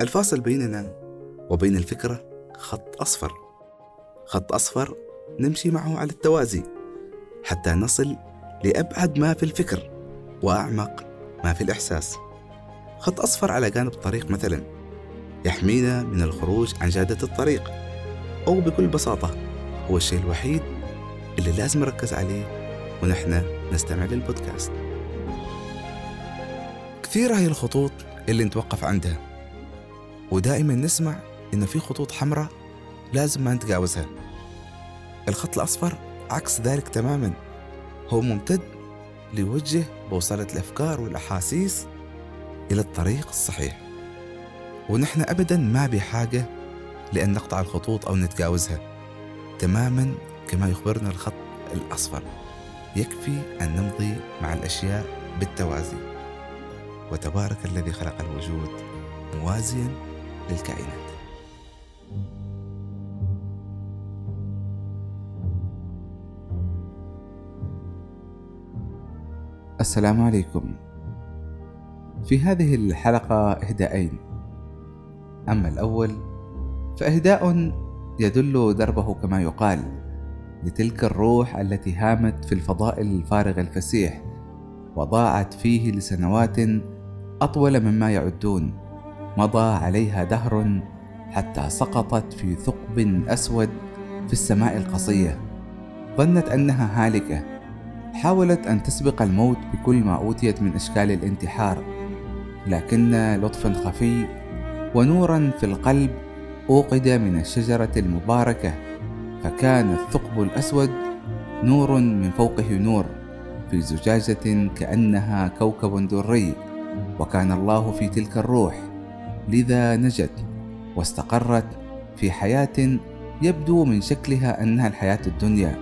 الفاصل بيننا وبين الفكرة خط أصفر. خط أصفر نمشي معه على التوازي حتى نصل لأبعد ما في الفكر وأعمق ما في الإحساس. خط أصفر على جانب الطريق مثلا يحمينا من الخروج عن جادة الطريق أو بكل بساطة هو الشيء الوحيد اللي لازم نركز عليه ونحن نستمع للبودكاست. كثيرة هي الخطوط اللي نتوقف عندها. ودائما نسمع إن في خطوط حمراء لازم ما نتجاوزها. الخط الأصفر عكس ذلك تماما. هو ممتد ليوجه بوصلة الأفكار والأحاسيس إلى الطريق الصحيح. ونحن أبدا ما بحاجة لأن نقطع الخطوط أو نتجاوزها. تماما كما يخبرنا الخط الأصفر. يكفي أن نمضي مع الأشياء بالتوازي. وتبارك الذي خلق الوجود موازيا للكائنات. السلام عليكم. في هذه الحلقة إهداءين. أما الأول فإهداء يدل دربه كما يقال لتلك الروح التي هامت في الفضاء الفارغ الفسيح وضاعت فيه لسنوات أطول مما يعدون. مضى عليها دهر حتى سقطت في ثقب أسود في السماء القصية. ظنت أنها هالكة. حاولت أن تسبق الموت بكل ما أوتيت من أشكال الانتحار. لكن لطفا خفي ونورا في القلب أوقد من الشجرة المباركة. فكان الثقب الأسود نور من فوقه نور في زجاجة كأنها كوكب دري. وكان الله في تلك الروح. لذا نجت واستقرت في حياة يبدو من شكلها أنها الحياة الدنيا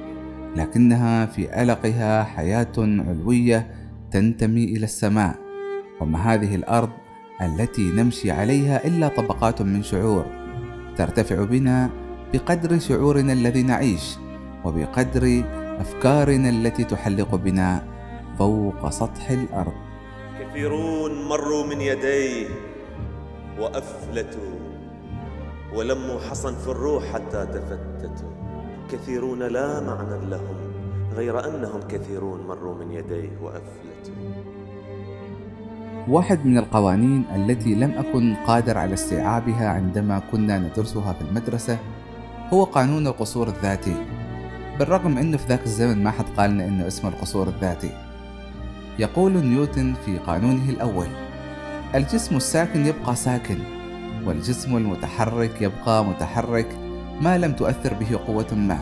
لكنها في ألقها حياة علوية تنتمي إلى السماء وما هذه الأرض التي نمشي عليها إلا طبقات من شعور ترتفع بنا بقدر شعورنا الذي نعيش وبقدر أفكارنا التي تحلق بنا فوق سطح الأرض. كثيرون مروا من يديه وأفلتوا ولموا حصن في الروح حتى تفتتوا. كثيرون لا معنى لهم غير أنهم كثيرون مروا من يديه وأفلتوا. واحد من القوانين التي لم أكن قادر على استيعابها عندما كنا ندرسها في المدرسة هو قانون القصور الذاتي. بالرغم أنه في ذاك الزمن ما حد قالنا أنه اسمه القصور الذاتي. يقول نيوتن في قانونه الأول الجسم الساكن يبقى ساكن والجسم المتحرك يبقى متحرك ما لم تؤثر به قوة ما.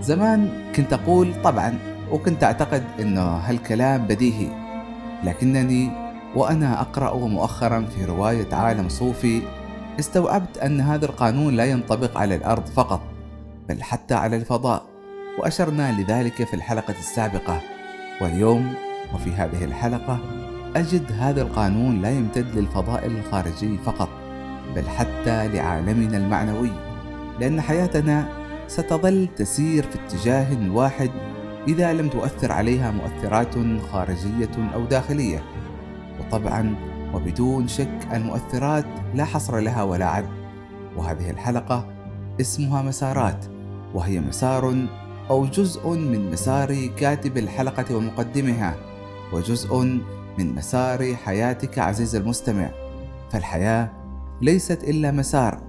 زمان كنت أقول طبعا وكنت أعتقد أنه هالكلام بديهي. لكنني وأنا أقرأ مؤخرا في رواية عالم صوفي استوعبت أن هذا القانون لا ينطبق على الأرض فقط بل حتى على الفضاء. وأشرنا لذلك في الحلقة السابقة. واليوم وفي هذه الحلقة أجد هذا القانون لا يمتد للفضاء الخارجي فقط بل حتى لعالمنا المعنوي لأن حياتنا ستظل تسير في اتجاه واحد إذا لم تؤثر عليها مؤثرات خارجية أو داخلية. وطبعا وبدون شك المؤثرات لا حصر لها ولا عد وهذه الحلقة اسمها مسارات وهي مسار أو جزء من مسار كاتب الحلقة ومقدمها وجزء من مسار حياتك عزيز المستمع. فالحياة ليست إلا مسار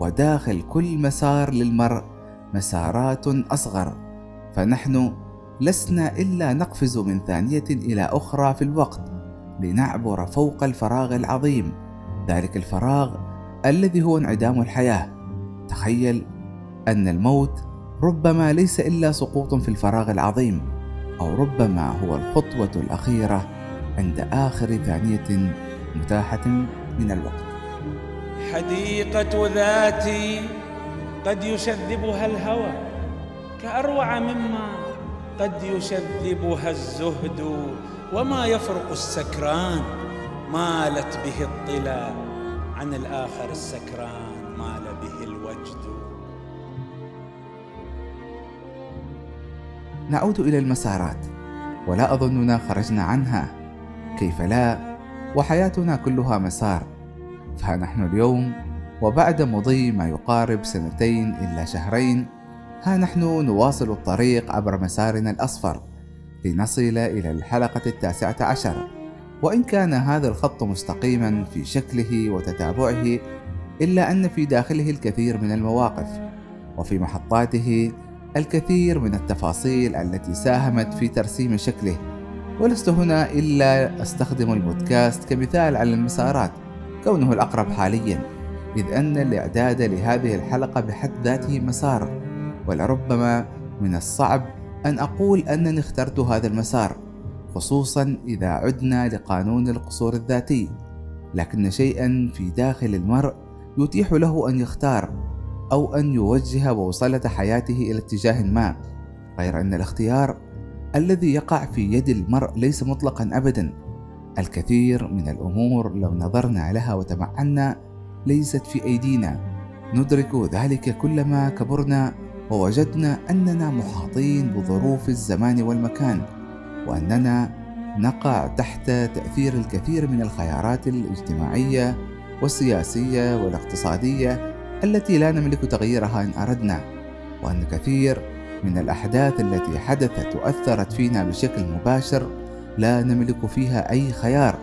وداخل كل مسار للمرء مسارات أصغر. فنحن لسنا إلا نقفز من ثانية إلى أخرى في الوقت لنعبر فوق الفراغ العظيم. ذلك الفراغ الذي هو انعدام الحياة. تخيل أن الموت ربما ليس إلا سقوط في الفراغ العظيم أو ربما هو الخطوة الأخيرة عند آخر ثانية متاحة من الوقت. حديقة ذاتي قد يشذبها الهوى كأروع مما قد يشذبها الزهد وما يفرق السكران مالت به الطلا عن الآخر السكران مال به الوجد. نعود إلى المسارات ولا أظننا خرجنا عنها. كيف لا؟ وحياتنا كلها مسار. فها نحن اليوم وبعد مضي ما يقارب سنتين إلا شهرين ها نحن نواصل الطريق عبر مسارنا الأصفر لنصل إلى الحلقة التاسعة عشر. وإن كان هذا الخط مستقيما في شكله وتتابعه إلا أن في داخله الكثير من المواقف وفي محطاته الكثير من التفاصيل التي ساهمت في ترسيم شكله. ولست هنا إلا أستخدم البودكاست كمثال على المسارات كونه الأقرب حاليا إذ أن الإعداد لهذه الحلقة بحد ذاته مسار ولربما من الصعب أن أقول أنني اخترت هذا المسار خصوصا إذا عدنا لقانون القصور الذاتي. لكن شيئا في داخل المرء يتيح له أن يختار أو أن يوجه بوصلة حياته إلى اتجاه ما. غير أن الاختيار الذي يقع في يد المرء ليس مطلقا أبدا. الكثير من الأمور لو نظرنا لها وتمعنا ليست في أيدينا. ندرك ذلك كلما كبرنا ووجدنا أننا محاطين بظروف الزمان والمكان وأننا نقع تحت تأثير الكثير من الخيارات الاجتماعية والسياسية والاقتصادية التي لا نملك تغييرها إن أردنا وأن كثير من الأحداث التي حدثت وأثرت فينا بشكل مباشر لا نملك فيها أي خيار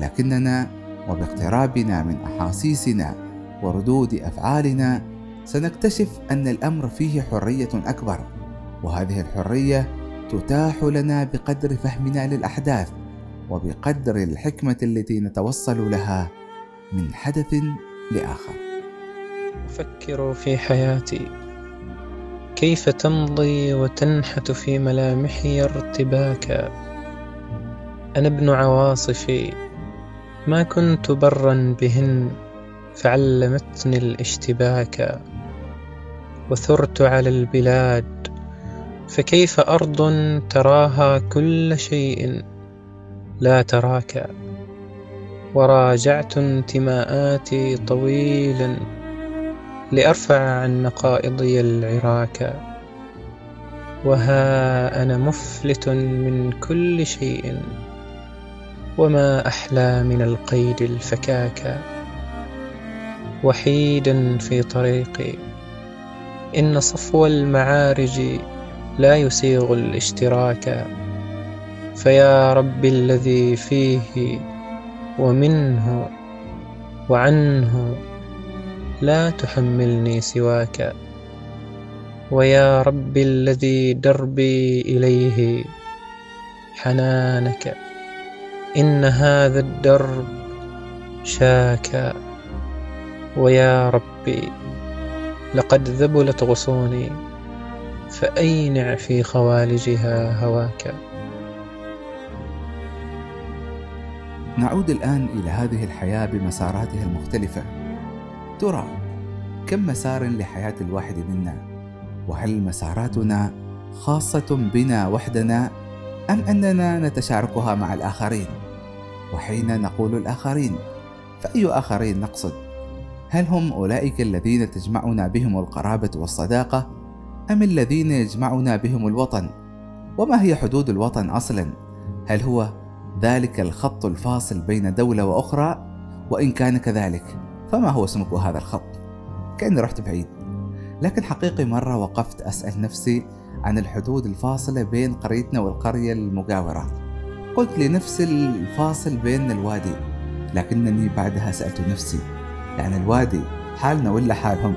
لكننا وباقترابنا من أحاسيسنا وردود أفعالنا سنكتشف أن الأمر فيه حرية أكبر وهذه الحرية تتاح لنا بقدر فهمنا للأحداث وبقدر الحكمة التي نتوصل لها من حدث لآخر. أفكر في حياتي. كيف تمضي وتنحت في ملامحي ارتباكا أنا ابن عواصفي ما كنت برا بهن فعلمتني الاشتباكا وثرت على البلاد فكيف أرض تراها كل شيء لا تراك؟ وراجعت انتماءاتي طويلا. لأرفع عن نقائضي العراك وها أنا مفلت من كل شيء وما أحلى من القيد الفكاكا وحيدا في طريقي إن صفو المعارج لا يسيغ الاشتراك فيا رب الذي فيه ومنه وعنه لا تحملني سواك. ويا رب الذي دربي إليه حنانك إن هذا الدرب شاكا ويا ربي لقد ذبلت غصوني فأينع في خوالجها هواك. نعود الآن إلى هذه الحياة بمساراتها المختلفة. ترى كم مسار لحياة الواحد منا؟ وهل مساراتنا خاصة بنا وحدنا أم أننا نتشاركها مع الآخرين؟ وحين نقول الآخرين فأي آخرين نقصد؟ هل هم أولئك الذين تجمعنا بهم القرابة والصداقة أم الذين يجمعنا بهم الوطن؟ وما هي حدود الوطن أصلا؟ هل هو ذلك الخط الفاصل بين دولة وأخرى؟ وإن كان كذلك فما هو سمك هذا الخط؟ كأني رحت بعيد. لكن حقيقي مرة وقفت أسأل نفسي عن الحدود الفاصلة بين قريتنا والقرية المجاورة. قلت لنفس الفاصل بين الوادي لكنني بعدها سألت نفسي يعني الوادي حالنا ولا حالهم؟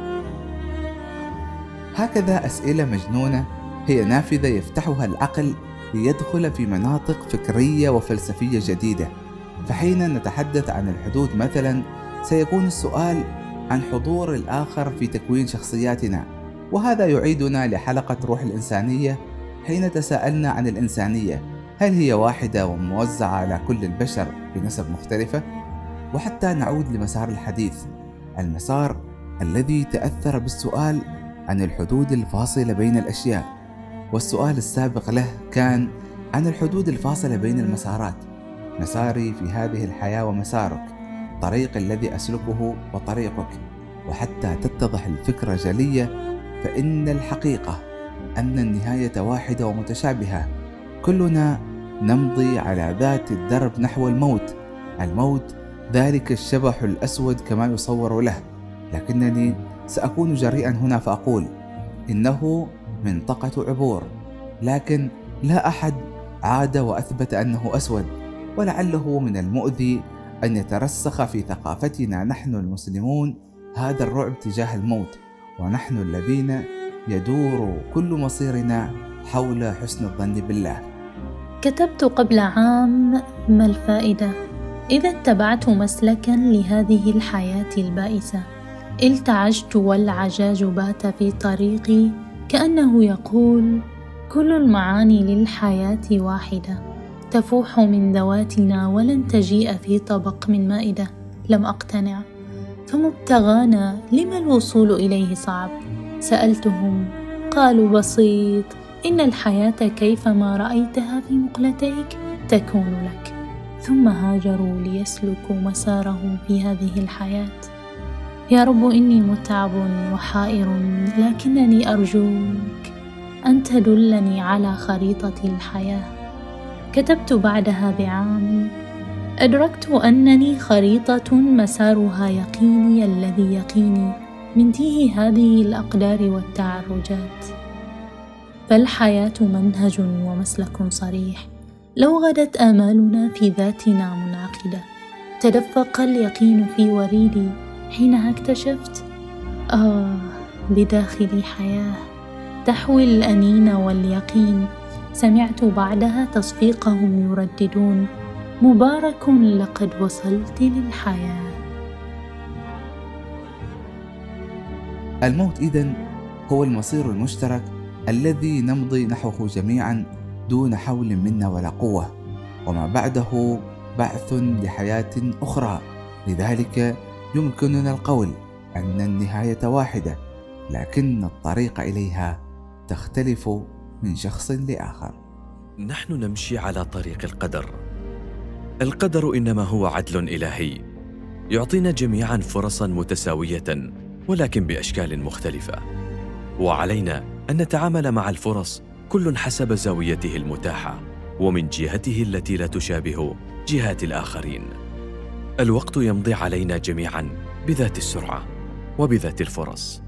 هكذا أسئلة مجنونة هي نافذة يفتحها العقل ليدخل في مناطق فكرية وفلسفية جديدة. فحين نتحدث عن الحدود مثلا سيكون السؤال عن حضور الآخر في تكوين شخصياتنا وهذا يعيدنا لحلقة روح الإنسانية حين تساءلنا عن الإنسانية هل هي واحدة وموزعة على كل البشر بنسب مختلفة؟ وحتى نعود لمسار الحديث المسار الذي تأثر بالسؤال عن الحدود الفاصلة بين الأشياء والسؤال السابق له كان عن الحدود الفاصلة بين المسارات مساري في هذه الحياة ومسارك الطريق الذي أسلكه وطريقك وحتى تتضح الفكرة جلية فإن الحقيقة أن النهاية واحدة ومتشابهة. كلنا نمضي على ذات الدرب نحو الموت. الموت ذلك الشبح الأسود كما يصور له. لكنني سأكون جريئا هنا فأقول إنه منطقة عبور. لكن لا أحد عاد وأثبت أنه أسود ولعله من المؤذي أن يترسخ في ثقافتنا نحن المسلمون هذا الرعب تجاه الموت ونحن الذين يدور كل مصيرنا حول حسن الظن بالله. كتبت قبل عام ما الفائدة؟ إذا اتبعت مسلكا لهذه الحياة البائسة. التعجت والعجاج بات في طريقي كأنه يقول كل المعاني للحياة واحدة. تفوح من ذواتنا ولن تجيء في طبق من مائدة. لم أقتنع. فمبتغانا لما الوصول إليه صعب؟ سألتهم. قالوا بسيط. إن الحياة كيفما رأيتها في مقلتيك تكون لك. ثم هاجروا ليسلكوا مسارهم في هذه الحياة. يا رب إني متعب وحائر لكنني أرجوك أن تدلني على خريطة الحياة. كتبت بعدها بعام أدركت أنني خريطة مسارها يقيني الذي يقيني من تيه هذه الأقدار والتعرجات. فالحياة منهج ومسلك صريح لو غدت آمالنا في ذاتنا منعقدة. تدفق اليقين في وريدي حينها اكتشفت آه بداخلي حياة تحوي الأنين واليقين سمعت بعدها تصفيقهم يرددون مبارك لقد وصلت للحياة. الموت إذن هو المصير المشترك الذي نمضي نحوه جميعا دون حول منا ولا قوة وما بعده بعث لحياة أخرى. لذلك يمكننا القول أن النهاية واحدة لكن الطريق إليها تختلف من شخص لآخر. نحن نمشي على طريق القدر. القدر إنما هو عدل إلهي. يعطينا جميعا فرصا متساوية ولكن بأشكال مختلفة. وعلينا أن نتعامل مع الفرص كل حسب زاويته المتاحة ومن جهته التي لا تشابه جهات الآخرين. الوقت يمضي علينا جميعا بذات السرعة وبذات الفرص.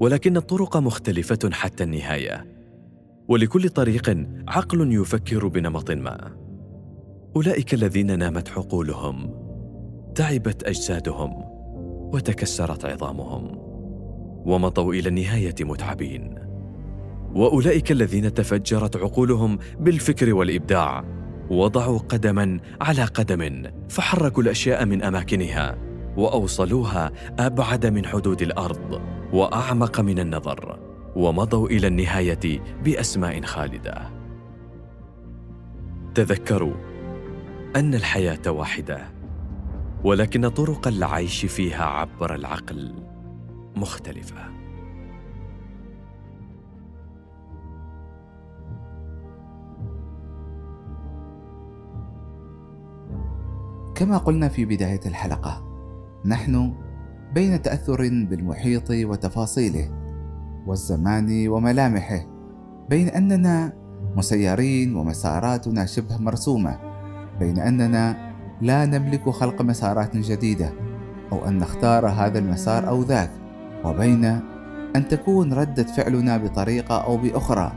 ولكن الطرق مختلفة حتى النهاية. ولكل طريق عقل يفكر بنمط ما. أولئك الذين نامت عقولهم تعبت أجسادهم وتكسرت عظامهم ومضوا إلى النهاية متعبين. وأولئك الذين تفجرت عقولهم بالفكر والإبداع وضعوا قدما على قدم فحركوا الأشياء من أماكنها وأوصلوها أبعد من حدود الأرض وأعمق من النظر. ومضوا إلى النهاية بأسماء خالدة. تذكروا أن الحياة واحدة ولكن طرق العيش فيها عبر العقل مختلفة. كما قلنا في بداية الحلقة نحن بين تأثر بالمحيط وتفاصيله. والزمان وملامحه بين أننا مسيرين ومساراتنا شبه مرسومة بين أننا لا نملك خلق مسارات جديدة أو أن نختار هذا المسار أو ذاك وبين أن تكون ردة فعلنا بطريقة أو بأخرى.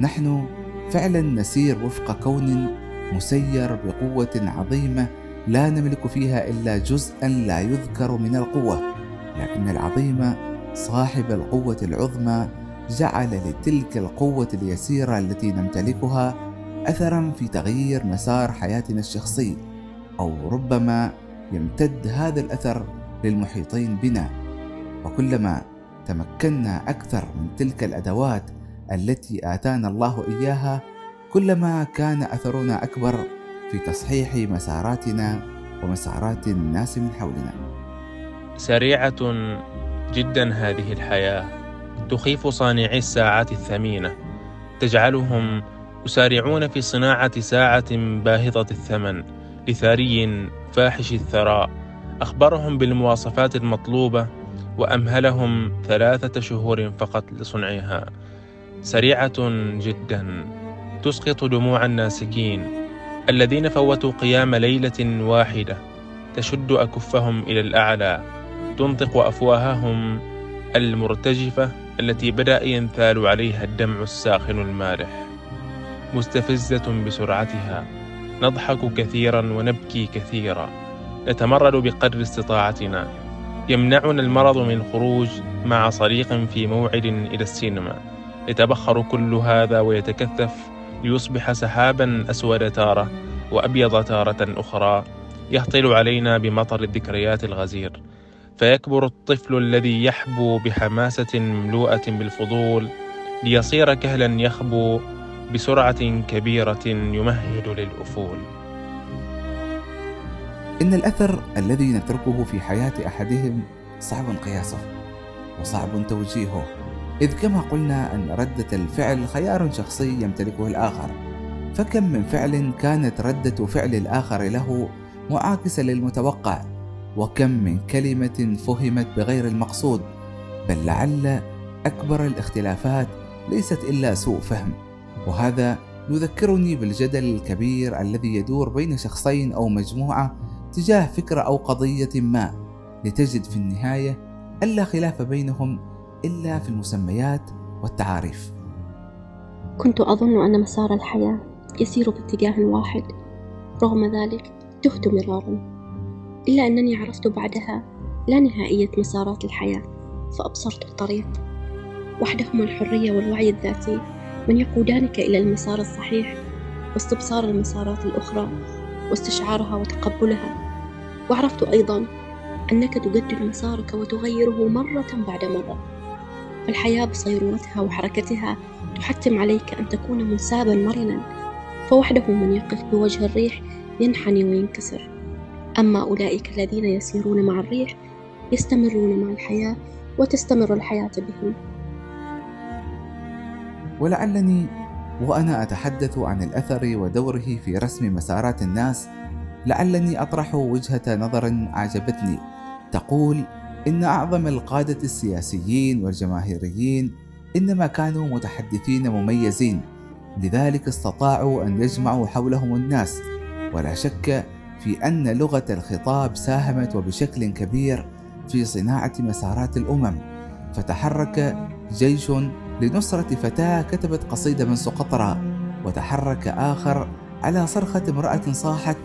نحن فعلا نسير وفق كون مسير بقوة عظيمة لا نملك فيها إلا جزءا لا يذكر من القوة لكن العظيم صاحب القوة العظمى جعل لتلك القوة اليسيرة التي نمتلكها أثرا في تغيير مسار حياتنا الشخصي أو ربما يمتد هذا الأثر للمحيطين بنا. وكلما تمكنا أكثر من تلك الأدوات التي آتانا الله إياها كلما كان أثرنا أكبر في تصحيح مساراتنا ومسارات الناس من حولنا. سريعة جدا هذه الحياة. تخيف صانعي الساعات الثمينة. تجعلهم يسارعون في صناعة ساعة باهظة الثمن لثري فاحش الثراء. أخبرهم بالمواصفات المطلوبة وأمهلهم ثلاثة شهور فقط لصنعها. سريعة جدا. تسقط دموع الناسكين الذين فوتوا قيام ليلة واحدة. تشد أكفهم إلى الأعلى. تنطق أفواههم المرتجفة التي بدأ ينثال عليها الدمع الساخن المالح مستفزة بسرعتها. نضحك كثيرا ونبكي كثيرا. نتمرد بقدر استطاعتنا. يمنعنا المرض من الخروج مع صديق في موعد إلى السينما. يتبخر كل هذا ويتكثف. ليصبح سحابا أسود تارة وأبيض تارة أخرى يهطل علينا بمطر الذكريات الغزير. فيكبر الطفل الذي يحبو بحماسة مملوءة بالفضول ليصير كهلا يخبو بسرعة كبيرة يمهد للأفول. إن الأثر الذي نتركه في حياة أحدهم صعب قياسه وصعب توجيهه إذ كما قلنا أن ردة الفعل خيار شخصي يمتلكه الآخر. فكم من فعل كانت ردة فعل الآخر له معاكسة للمتوقع وكم من كلمة فهمت بغير المقصود بل لعل أكبر الاختلافات ليست إلا سوء فهم. وهذا يذكرني بالجدل الكبير الذي يدور بين شخصين أو مجموعة تجاه فكرة أو قضية ما لتجد في النهاية ألا خلاف بينهم إلا في المسميات والتعاريف. كنت أظن أن مسار الحياة يسير باتجاه واحد رغم ذلك تهت مرارا. إلا أنني عرفت بعدها لا نهائية مسارات الحياة فأبصرت الطريق. وحدهما الحرية والوعي الذاتي من يقودانك إلى المسار الصحيح واستبصار المسارات الأخرى واستشعارها وتقبلها. وعرفت أيضا أنك تجدد مسارك وتغيره مرة بعد مرة. فالحياة بصيرورتها وحركتها تحتم عليك أن تكون منسابا مرنا فوحده من يقف بوجه الريح ينحني وينكسر. أما أولئك الذين يسيرون مع الريح يستمرون مع الحياة وتستمر الحياة بهم. ولعلني وأنا أتحدث عن الأثر ودوره في رسم مسارات الناس لعلني أطرح وجهة نظر أعجبتني. تقول إن أعظم القادة السياسيين والجماهيريين إنما كانوا متحدثين مميزين لذلك استطاعوا أن يجمعوا حولهم الناس. ولا شك في أن لغة الخطاب ساهمت وبشكل كبير في صناعة مسارات الأمم فتحرك جيش لنصرة فتاة كتبت قصيدة من سقطرى وتحرك آخر على صرخة امرأة صاحت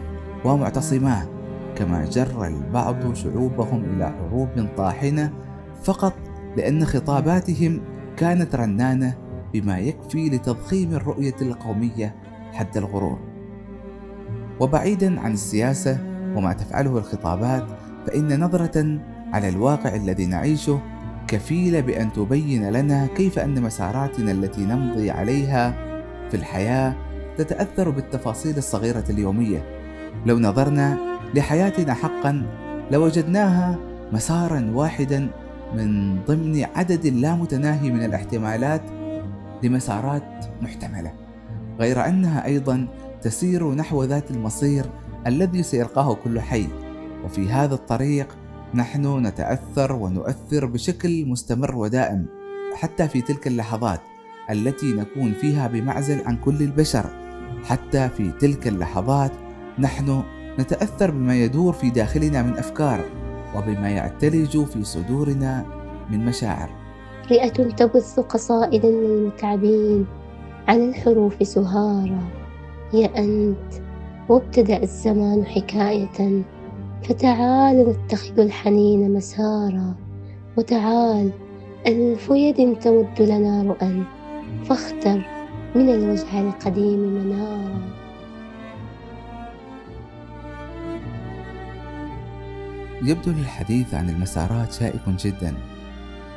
ومعتصماه. كما جر البعض شعوبهم إلى حروب طاحنة فقط لأن خطاباتهم كانت رنانة بما يكفي لتضخيم الرؤية القومية حد الغرور. وبعيدا عن السياسة وما تفعله الخطابات فإن نظرة على الواقع الذي نعيشه كفيلة بأن تبين لنا كيف أن مساراتنا التي نمضي عليها في الحياة تتأثر بالتفاصيل الصغيرة اليومية. لو نظرنا لحياتنا حقا لوجدناها مسارا واحدا من ضمن عدد لا متناهي من الاحتمالات لمسارات محتملة. غير أنها أيضا تسير نحو ذات المصير الذي سيلقاه كل حي. وفي هذا الطريق نحن نتأثر ونؤثر بشكل مستمر ودائم حتى في تلك اللحظات التي نكون فيها بمعزل عن كل البشر. حتى في تلك اللحظات نحن نتأثر بما يدور في داخلنا من أفكار وبما يعتلج في صدورنا من مشاعر. رئة تبث قصائدا للمتعبين عن الحروف سهارا. هي أنت وابتدأ الزمان حكاية. فتعال نتخذ الحنين مسارا. وتعال ألف يد تمد لنا رؤى فاختر من الوجه القديم منارا. يبدو الحديث عن المسارات شائك جدا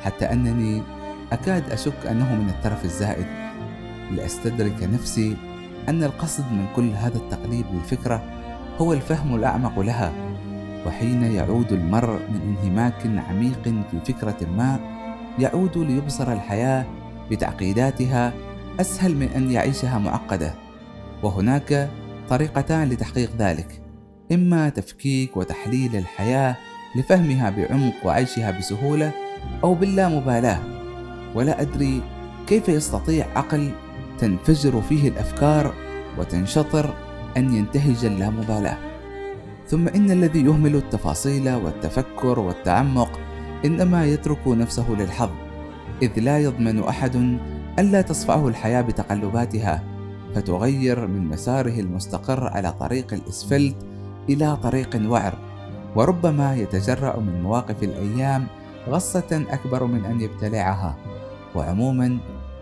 حتى أنني أكاد أشك أنه من الترف الزائد. لأستدرك نفسي أن القصد من كل هذا التقليب للفكرة هو الفهم الأعمق لها وحين يعود المرء من انهماك عميق في فكرة ما يعود ليبصر الحياة بتعقيداتها أسهل من أن يعيشها معقدة. وهناك طريقتان لتحقيق ذلك إما تفكيك وتحليل الحياة لفهمها بعمق وعيشها بسهولة أو باللامبالاة ولا أدري كيف يستطيع عقل تنفجر فيه الأفكار وتنشطر أن ينتهج اللامبالاة. ثم إن الذي يهمل التفاصيل والتفكر والتعمق إنما يترك نفسه للحظ إذ لا يضمن أحد ألا تصفعه الحياة بتقلباتها فتغير من مساره المستقر على طريق الإسفلت إلى طريق وعر. وربما يتجرأ من مواقف الأيام غصة أكبر من أن يبتلعها. وعموما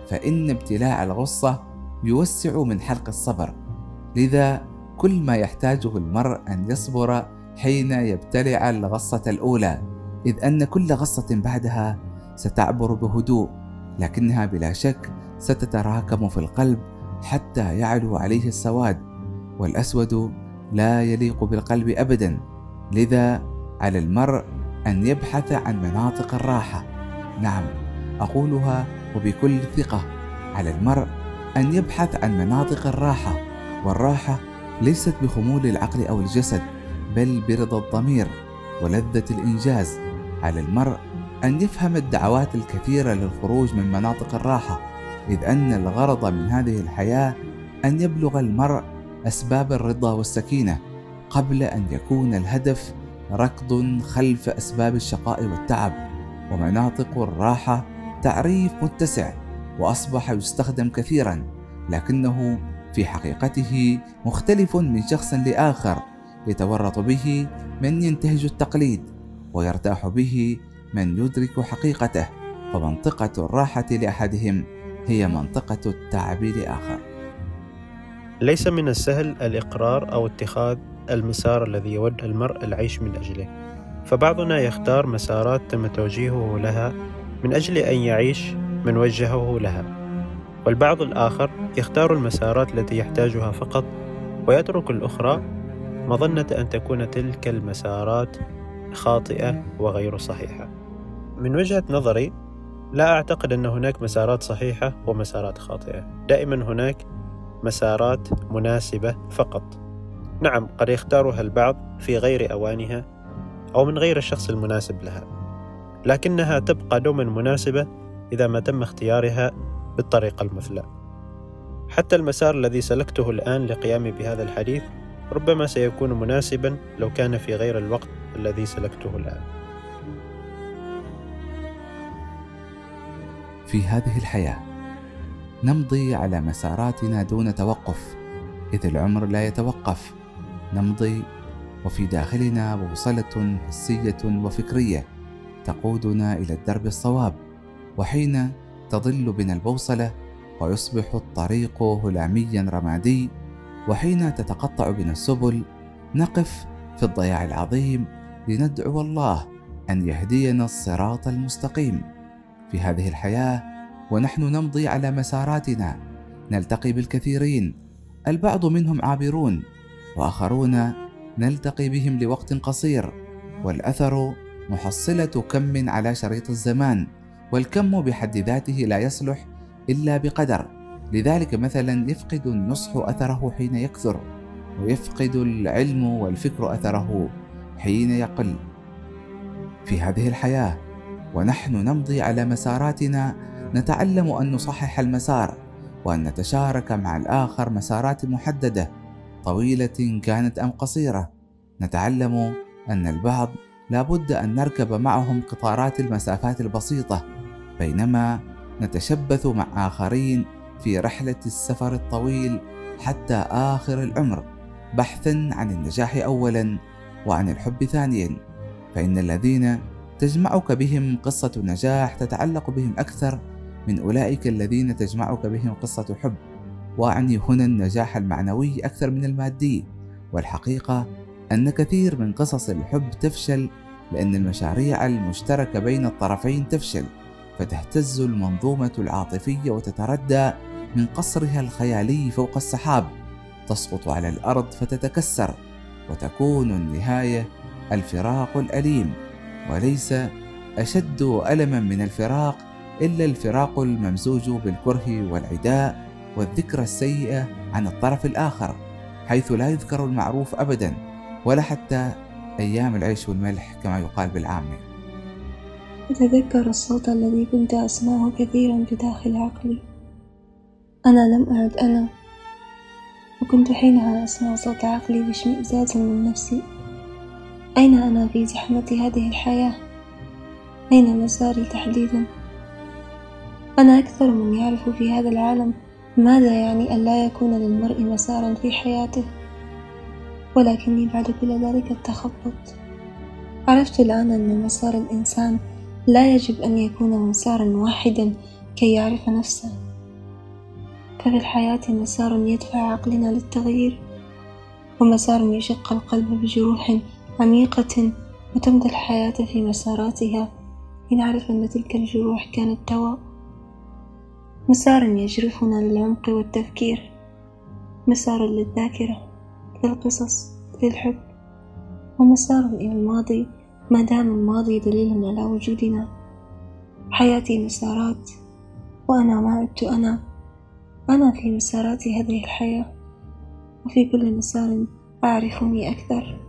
فإن ابتلاع الغصة يوسع من حلق الصبر. لذا كل ما يحتاجه المرء أن يصبر حين يبتلع الغصة الأولى إذ أن كل غصة بعدها ستعبر بهدوء لكنها بلا شك ستتراكم في القلب حتى يعلو عليه السواد والأسود لا يليق بالقلب أبدا. لذا على المرء أن يبحث عن مناطق الراحة. نعم أقولها وبكل ثقة على المرء أن يبحث عن مناطق الراحة والراحة ليست بخمول العقل أو الجسد بل برضا الضمير ولذة الإنجاز. على المرء أن يفهم الدعوات الكثيرة للخروج من مناطق الراحة إذ أن الغرض من هذه الحياة أن يبلغ المرء أسباب الرضا والسكينة قبل أن يكون الهدف ركض خلف أسباب الشقاء والتعب. ومناطق الراحة تعريف متسع وأصبح يستخدم كثيرا لكنه في حقيقته مختلف من شخص لآخر يتورط به من ينتهج التقليد ويرتاح به من يدرك حقيقته فمنطقة الراحة لأحدهم هي منطقة التعب لآخر. ليس من السهل الإقرار أو اتخاذ المسار الذي يود المرء العيش من أجله فبعضنا يختار مسارات تم توجيهه لها من أجل أن يعيش من وجهه لها والبعض الآخر يختار المسارات التي يحتاجها فقط ويترك الأخرى مظنة أن تكون تلك المسارات خاطئة وغير صحيحة. من وجهة نظري لا أعتقد أن هناك مسارات صحيحة ومسارات خاطئة. دائما هناك مسارات مناسبة فقط. نعم قد يختارها البعض في غير أوانها أو من غير الشخص المناسب لها. لكنها تبقى دوما مناسبة إذا ما تم اختيارها بالطريقة المثلى حتى المسار الذي سلكته الآن لقيامي بهذا الحديث ربما سيكون مناسبا لو كان في غير الوقت الذي سلكته الآن. في هذه الحياة نمضي على مساراتنا دون توقف إذ العمر لا يتوقف. نمضي وفي داخلنا بوصلة حسية وفكرية. تقودنا إلى الدرب الصواب وحين تضل بنا البوصلة ويصبح الطريق هلاميا رمادي وحين تتقطع بنا السبل نقف في الضياع العظيم لندعو الله أن يهدينا الصراط المستقيم. في هذه الحياة ونحن نمضي على مساراتنا نلتقي بالكثيرين البعض منهم عابرون وآخرون نلتقي بهم لوقت قصير والأثر محصلة كم على شريط الزمان والكم بحد ذاته لا يصلح إلا بقدر. لذلك مثلا يفقد النصح أثره حين يكثر ويفقد العلم والفكر أثره حين يقل. في هذه الحياة ونحن نمضي على مساراتنا نتعلم أن نصحح المسار وأن نتشارك مع الآخر مسارات محددة طويلة كانت أم قصيرة. نتعلم أن البعض لابد أن نركب معهم قطارات المسافات البسيطة بينما نتشبث مع آخرين في رحلة السفر الطويل حتى آخر العمر بحثا عن النجاح اولا وعن الحب ثانيا. فإن الذين تجمعك بهم قصة نجاح تتعلق بهم أكثر من أولئك الذين تجمعك بهم قصة حب. واعني هنا النجاح المعنوي أكثر من المادي والحقيقة أن كثير من قصص الحب تفشل لأن المشاريع المشتركة بين الطرفين تفشل فتهتز المنظومة العاطفية وتتردى من قصرها الخيالي فوق السحاب تسقط على الأرض فتتكسر وتكون النهاية الفراق الأليم وليس أشد ألما من الفراق إلا الفراق الممزوج بالكره والعداء والذكرى السيئة عن الطرف الآخر حيث لا يذكر المعروف ابدا. ولا حتى أيام العيش والملح كما يقال بالعامة أتذكر الصوت الذي كنت أسمعه كثيرا بداخل عقلي أنا لم أعد أنا وكنت حينها أسمع صوت عقلي باشمئزاز من نفسي أين أنا في زحمة هذه الحياة؟ أين مساري تحديدا؟ أنا أكثر من يعرف في هذا العالم ماذا يعني أن لا يكون للمرء مسارا في حياته ولكني بعد كل ذلك التخبط. عرفت الآن أن مسار الإنسان لا يجب أن يكون مسارا واحدا كي يعرف نفسه. ففي الحياة مسار يدفع عقلنا للتغيير ومسار يشق القلب بجروح عميقة وتمضي الحياة في مساراتها. لنعرف أن تلك الجروح كانت دواء مسار يجرفنا للعمق والتفكير. مسار للذاكرة. للقصص للحب ومسار إلى الماضي ما دام الماضي دليل على وجودنا. حياتي مسارات وأنا ما عدت أنا. أنا في مسارات هذه الحياة وفي كل مسار أعرفني أكثر.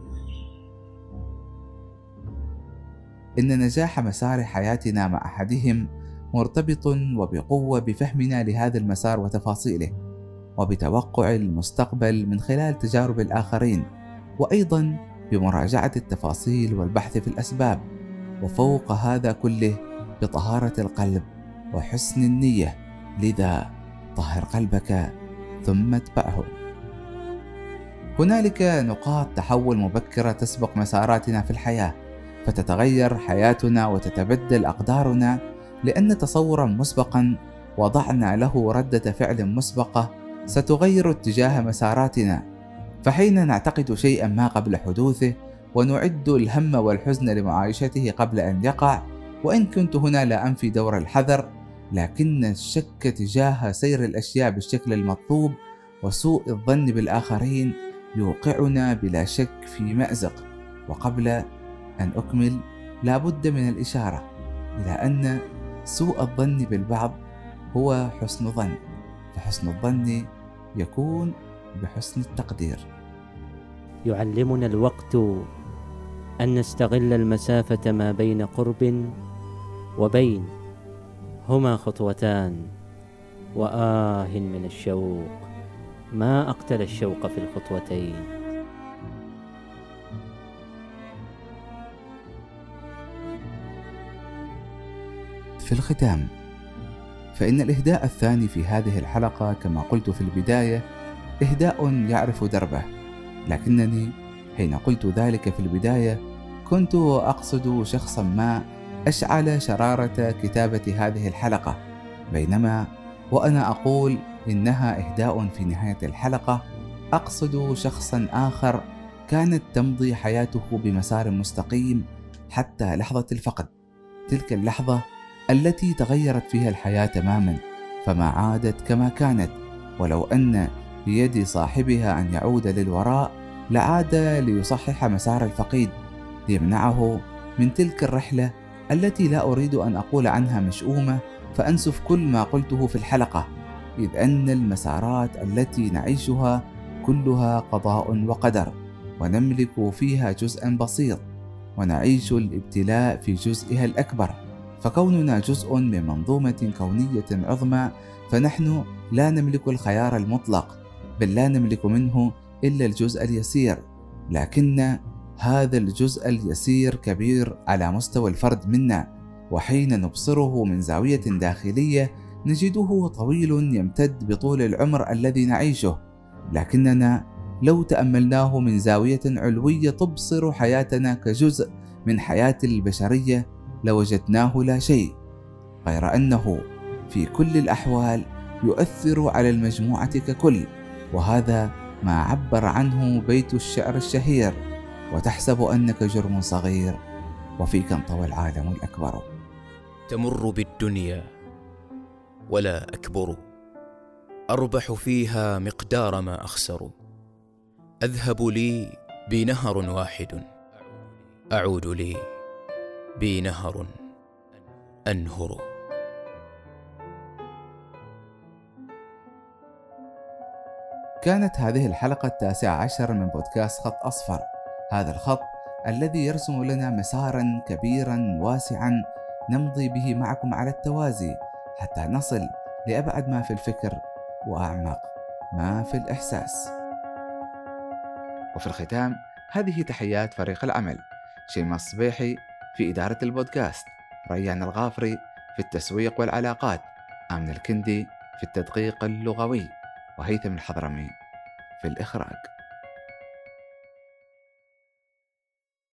إن نجاح مسار حياتنا مع أحدهم مرتبط وبقوة بفهمنا لهذا المسار وتفاصيله. وبتوقع المستقبل من خلال تجارب الآخرين وأيضا بمراجعة التفاصيل والبحث في الأسباب. وفوق هذا كله بطهارة القلب وحسن النية لذا طهر قلبك ثم اتبعه. هنالك نقاط تحول مبكرة تسبق مساراتنا في الحياة فتتغير حياتنا وتتبدل أقدارنا لأن تصورا مسبقا وضعنا له ردة فعل مسبقة ستغير اتجاه مساراتنا. فحين نعتقد شيئا ما قبل حدوثه ونعد الهم والحزن لمعايشته قبل أن يقع وإن كنت هنا لا أنفي دور الحذر لكن الشك تجاه سير الأشياء بالشكل المطلوب وسوء الظن بالآخرين يوقعنا بلا شك في مأزق. وقبل أن أكمل لا بد من الإشارة إلى أن سوء الظن بالبعض هو حسن ظن فحسن الظن يكون بحسن التقدير. يعلمنا الوقت أن نستغل المسافة ما بين قرب وبين. هما خطوتان. وآه من الشوق. ما أقتل الشوق في الخطوتين؟ في الختام. فإن الإهداء الثاني في هذه الحلقة كما قلت في البداية إهداء يعرف دربه. لكنني حين قلت ذلك في البداية كنت أقصد شخصا ما أشعل شرارة كتابة هذه الحلقة. بينما وأنا أقول إنها إهداء في نهاية الحلقة أقصد شخصا آخر كانت تمضي حياته بمسار مستقيم حتى لحظة الفقد. تلك اللحظة التي تغيرت فيها الحياة تماما فما عادت كما كانت. ولو أن بيد صاحبها أن يعود للوراء لعاد ليصحح مسار الفقيد ليمنعه من تلك الرحلة التي لا أريد أن أقول عنها مشؤومة فأنسف كل ما قلته في الحلقة. إذ أن المسارات التي نعيشها كلها قضاء وقدر ونملك فيها جزءا بسيط ونعيش الابتلاء في جزئها الأكبر. فكوننا جزء من منظومة كونية عظمى فنحن لا نملك الخيار المطلق بل لا نملك منه إلا الجزء اليسير. لكن هذا الجزء اليسير كبير على مستوى الفرد منا وحين نبصره من زاوية داخلية نجده طويل يمتد بطول العمر الذي نعيشه. لكننا لو تأملناه من زاوية علوية تبصر حياتنا كجزء من حياة البشرية لوجدناه لا شيء غير أنه في كل الأحوال يؤثر على المجموعة ككل وهذا ما عبر عنه بيت الشعر الشهير وتحسب أنك جرم صغير وفيك انطوى العالم الأكبر. تمر بالدنيا ولا أكبر. أربح فيها مقدار ما أخسر. أذهب لي بنهر واحد. أعود لي. بنهر أنهر. كانت هذه الحلقة التاسعة عشر من بودكاست خط أصفر. هذا الخط الذي يرسم لنا مسارا كبيرا واسعا نمضي به معكم على التوازي حتى نصل لأبعد ما في الفكر وأعمق ما في الإحساس. وفي الختام هذه تحيات فريق العمل. شيماء الصبيحي في إدارة البودكاست. ريان الغافري في التسويق والعلاقات. آمن الكندي في التدقيق اللغوي. وهيثم الحضرمي في الإخراج.